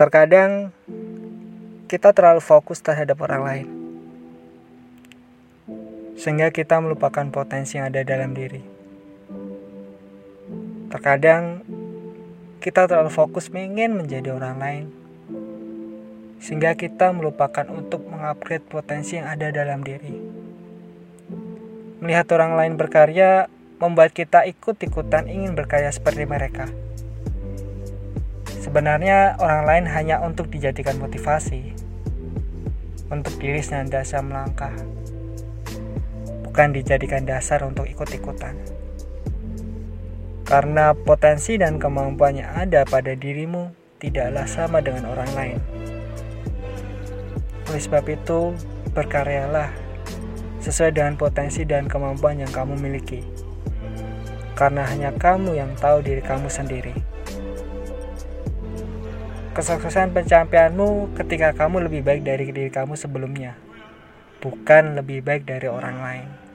Terkadang kita terlalu fokus terhadap orang lain, sehingga kita melupakan potensi yang ada dalam diri. Terkadang kita terlalu fokus ingin menjadi orang lain, sehingga kita melupakan untuk mengupgrade potensi yang ada dalam diri. Melihat orang lain berkarya membuat kita ikut-ikutan ingin berkarya seperti mereka. Sebenarnya orang lain hanya untuk dijadikan motivasi untuk diri senantiasa melangkah, bukan dijadikan dasar untuk ikut-ikutan. Karena potensi dan kemampuan yang ada pada dirimu tidaklah sama dengan orang lain. Oleh sebab itu, berkaryalah sesuai dengan potensi dan kemampuan yang kamu miliki. Karena hanya kamu yang tahu diri kamu sendiri kesuksesan pencapaianmu ketika kamu lebih baik dari diri kamu sebelumnya, bukan lebih baik dari orang lain.